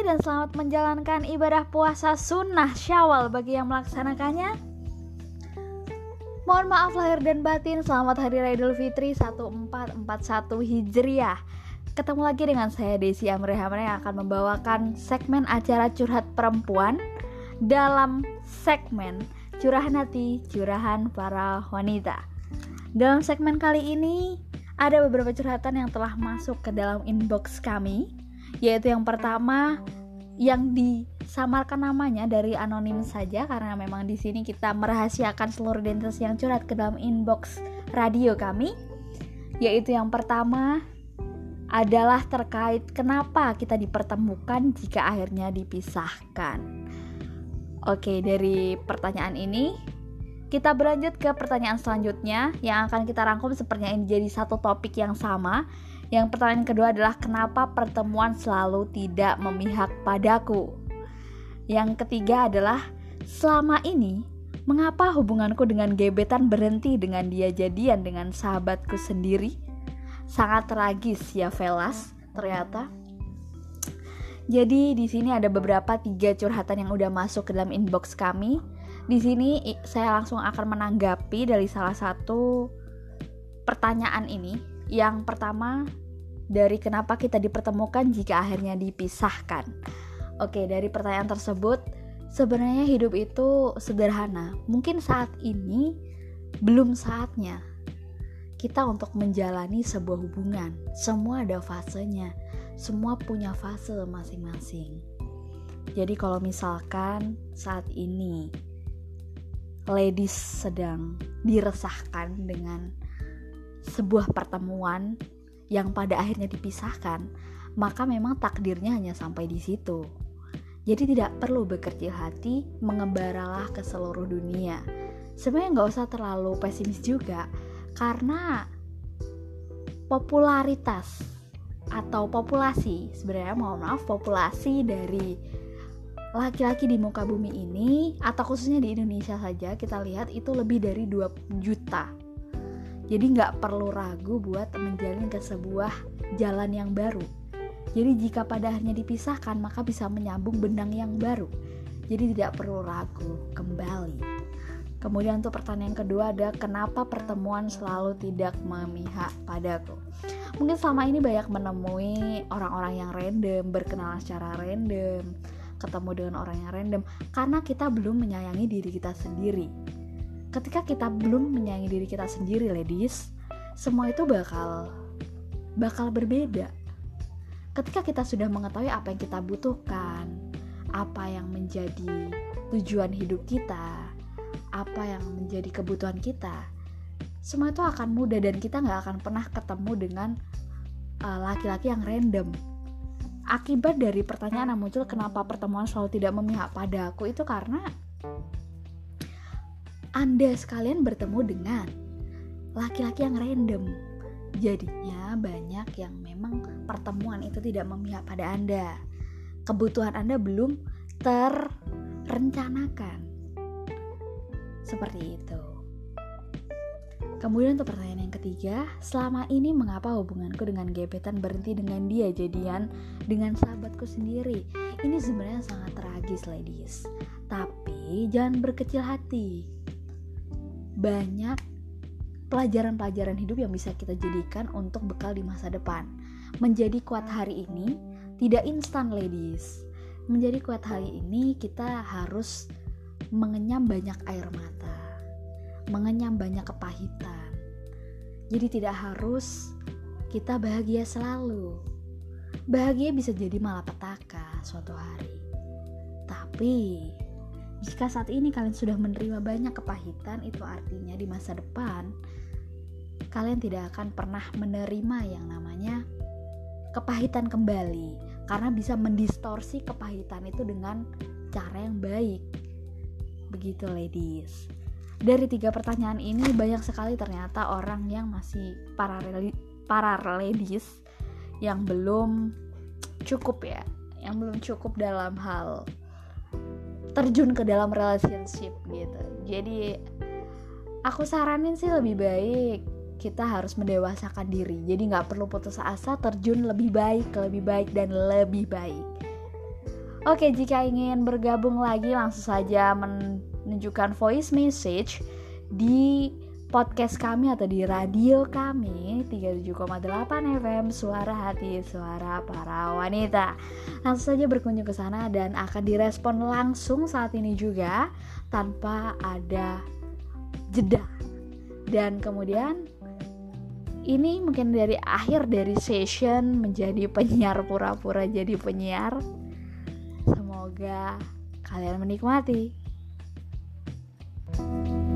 dan selamat menjalankan ibadah puasa sunnah syawal bagi yang melaksanakannya. Mohon maaf lahir dan batin, selamat Hari Raya Idul Fitri 1441 Hijriah. Ketemu lagi dengan saya Desi Amri Hamre yang akan membawakan segmen acara curhat perempuan Dalam segmen curahan hati, curahan para wanita. Dalam segmen kali ini ada beberapa curhatan yang telah masuk ke dalam inbox kami yaitu yang pertama yang disamarkan namanya dari anonim saja karena memang di sini kita merahasiakan seluruh identitas yang curhat ke dalam inbox radio kami yaitu yang pertama adalah terkait kenapa kita dipertemukan jika akhirnya dipisahkan. Oke, dari pertanyaan ini kita berlanjut ke pertanyaan selanjutnya yang akan kita rangkum sepertinya ini jadi satu topik yang sama yang pertanyaan kedua adalah kenapa pertemuan selalu tidak memihak padaku? Yang ketiga adalah selama ini mengapa hubunganku dengan gebetan berhenti dengan dia jadian dengan sahabatku sendiri? Sangat tragis ya Velas ternyata. Jadi di sini ada beberapa tiga curhatan yang udah masuk ke dalam inbox kami. Di sini saya langsung akan menanggapi dari salah satu pertanyaan ini. Yang pertama dari kenapa kita dipertemukan jika akhirnya dipisahkan. Oke, dari pertanyaan tersebut, sebenarnya hidup itu sederhana. Mungkin saat ini belum saatnya kita untuk menjalani sebuah hubungan. Semua ada fasenya, semua punya fase masing-masing. Jadi kalau misalkan saat ini ladies sedang diresahkan dengan sebuah pertemuan yang pada akhirnya dipisahkan, maka memang takdirnya hanya sampai di situ. Jadi tidak perlu berkecil hati mengembaralah ke seluruh dunia. Sebenarnya nggak usah terlalu pesimis juga, karena popularitas atau populasi sebenarnya mohon maaf populasi dari laki-laki di muka bumi ini atau khususnya di Indonesia saja kita lihat itu lebih dari 2 juta jadi nggak perlu ragu buat menjalin ke sebuah jalan yang baru. Jadi jika pada akhirnya dipisahkan maka bisa menyambung benang yang baru. Jadi tidak perlu ragu kembali. Kemudian untuk pertanyaan kedua ada kenapa pertemuan selalu tidak memihak padaku. Mungkin selama ini banyak menemui orang-orang yang random, berkenalan secara random, ketemu dengan orang yang random karena kita belum menyayangi diri kita sendiri ketika kita belum menyayangi diri kita sendiri ladies semua itu bakal bakal berbeda. Ketika kita sudah mengetahui apa yang kita butuhkan apa yang menjadi tujuan hidup kita apa yang menjadi kebutuhan kita semua itu akan mudah dan kita nggak akan pernah ketemu dengan uh, laki-laki uh, yang random. Akibat dari pertanyaan yang muncul kenapa pertemuan selalu tidak memihak pada aku itu karena anda sekalian bertemu dengan laki-laki yang random. Jadinya banyak yang memang pertemuan itu tidak memihak pada Anda. Kebutuhan Anda belum terrencanakan. Seperti itu. Kemudian untuk pertanyaan yang ketiga, selama ini mengapa hubunganku dengan gebetan berhenti dengan dia jadian dengan sahabatku sendiri? Ini sebenarnya sangat tragis, ladies. Tapi jangan berkecil hati banyak pelajaran-pelajaran hidup yang bisa kita jadikan untuk bekal di masa depan. Menjadi kuat hari ini tidak instan ladies. Menjadi kuat hari ini kita harus mengenyam banyak air mata, mengenyam banyak kepahitan. Jadi tidak harus kita bahagia selalu. Bahagia bisa jadi malapetaka suatu hari. Tapi jika saat ini kalian sudah menerima banyak kepahitan, itu artinya di masa depan kalian tidak akan pernah menerima yang namanya kepahitan kembali karena bisa mendistorsi kepahitan itu dengan cara yang baik. Begitu ladies. Dari tiga pertanyaan ini banyak sekali ternyata orang yang masih para para ladies yang belum cukup ya, yang belum cukup dalam hal terjun ke dalam relationship gitu. Jadi aku saranin sih lebih baik kita harus mendewasakan diri. Jadi nggak perlu putus asa terjun lebih baik lebih baik dan lebih baik. Oke, jika ingin bergabung lagi langsung saja menunjukkan voice message di podcast kami atau di radio kami 37,8 FM Suara Hati Suara Para Wanita. Langsung saja berkunjung ke sana dan akan direspon langsung saat ini juga tanpa ada jeda. Dan kemudian ini mungkin dari akhir dari session menjadi penyiar pura-pura jadi penyiar Semoga kalian menikmati. thank you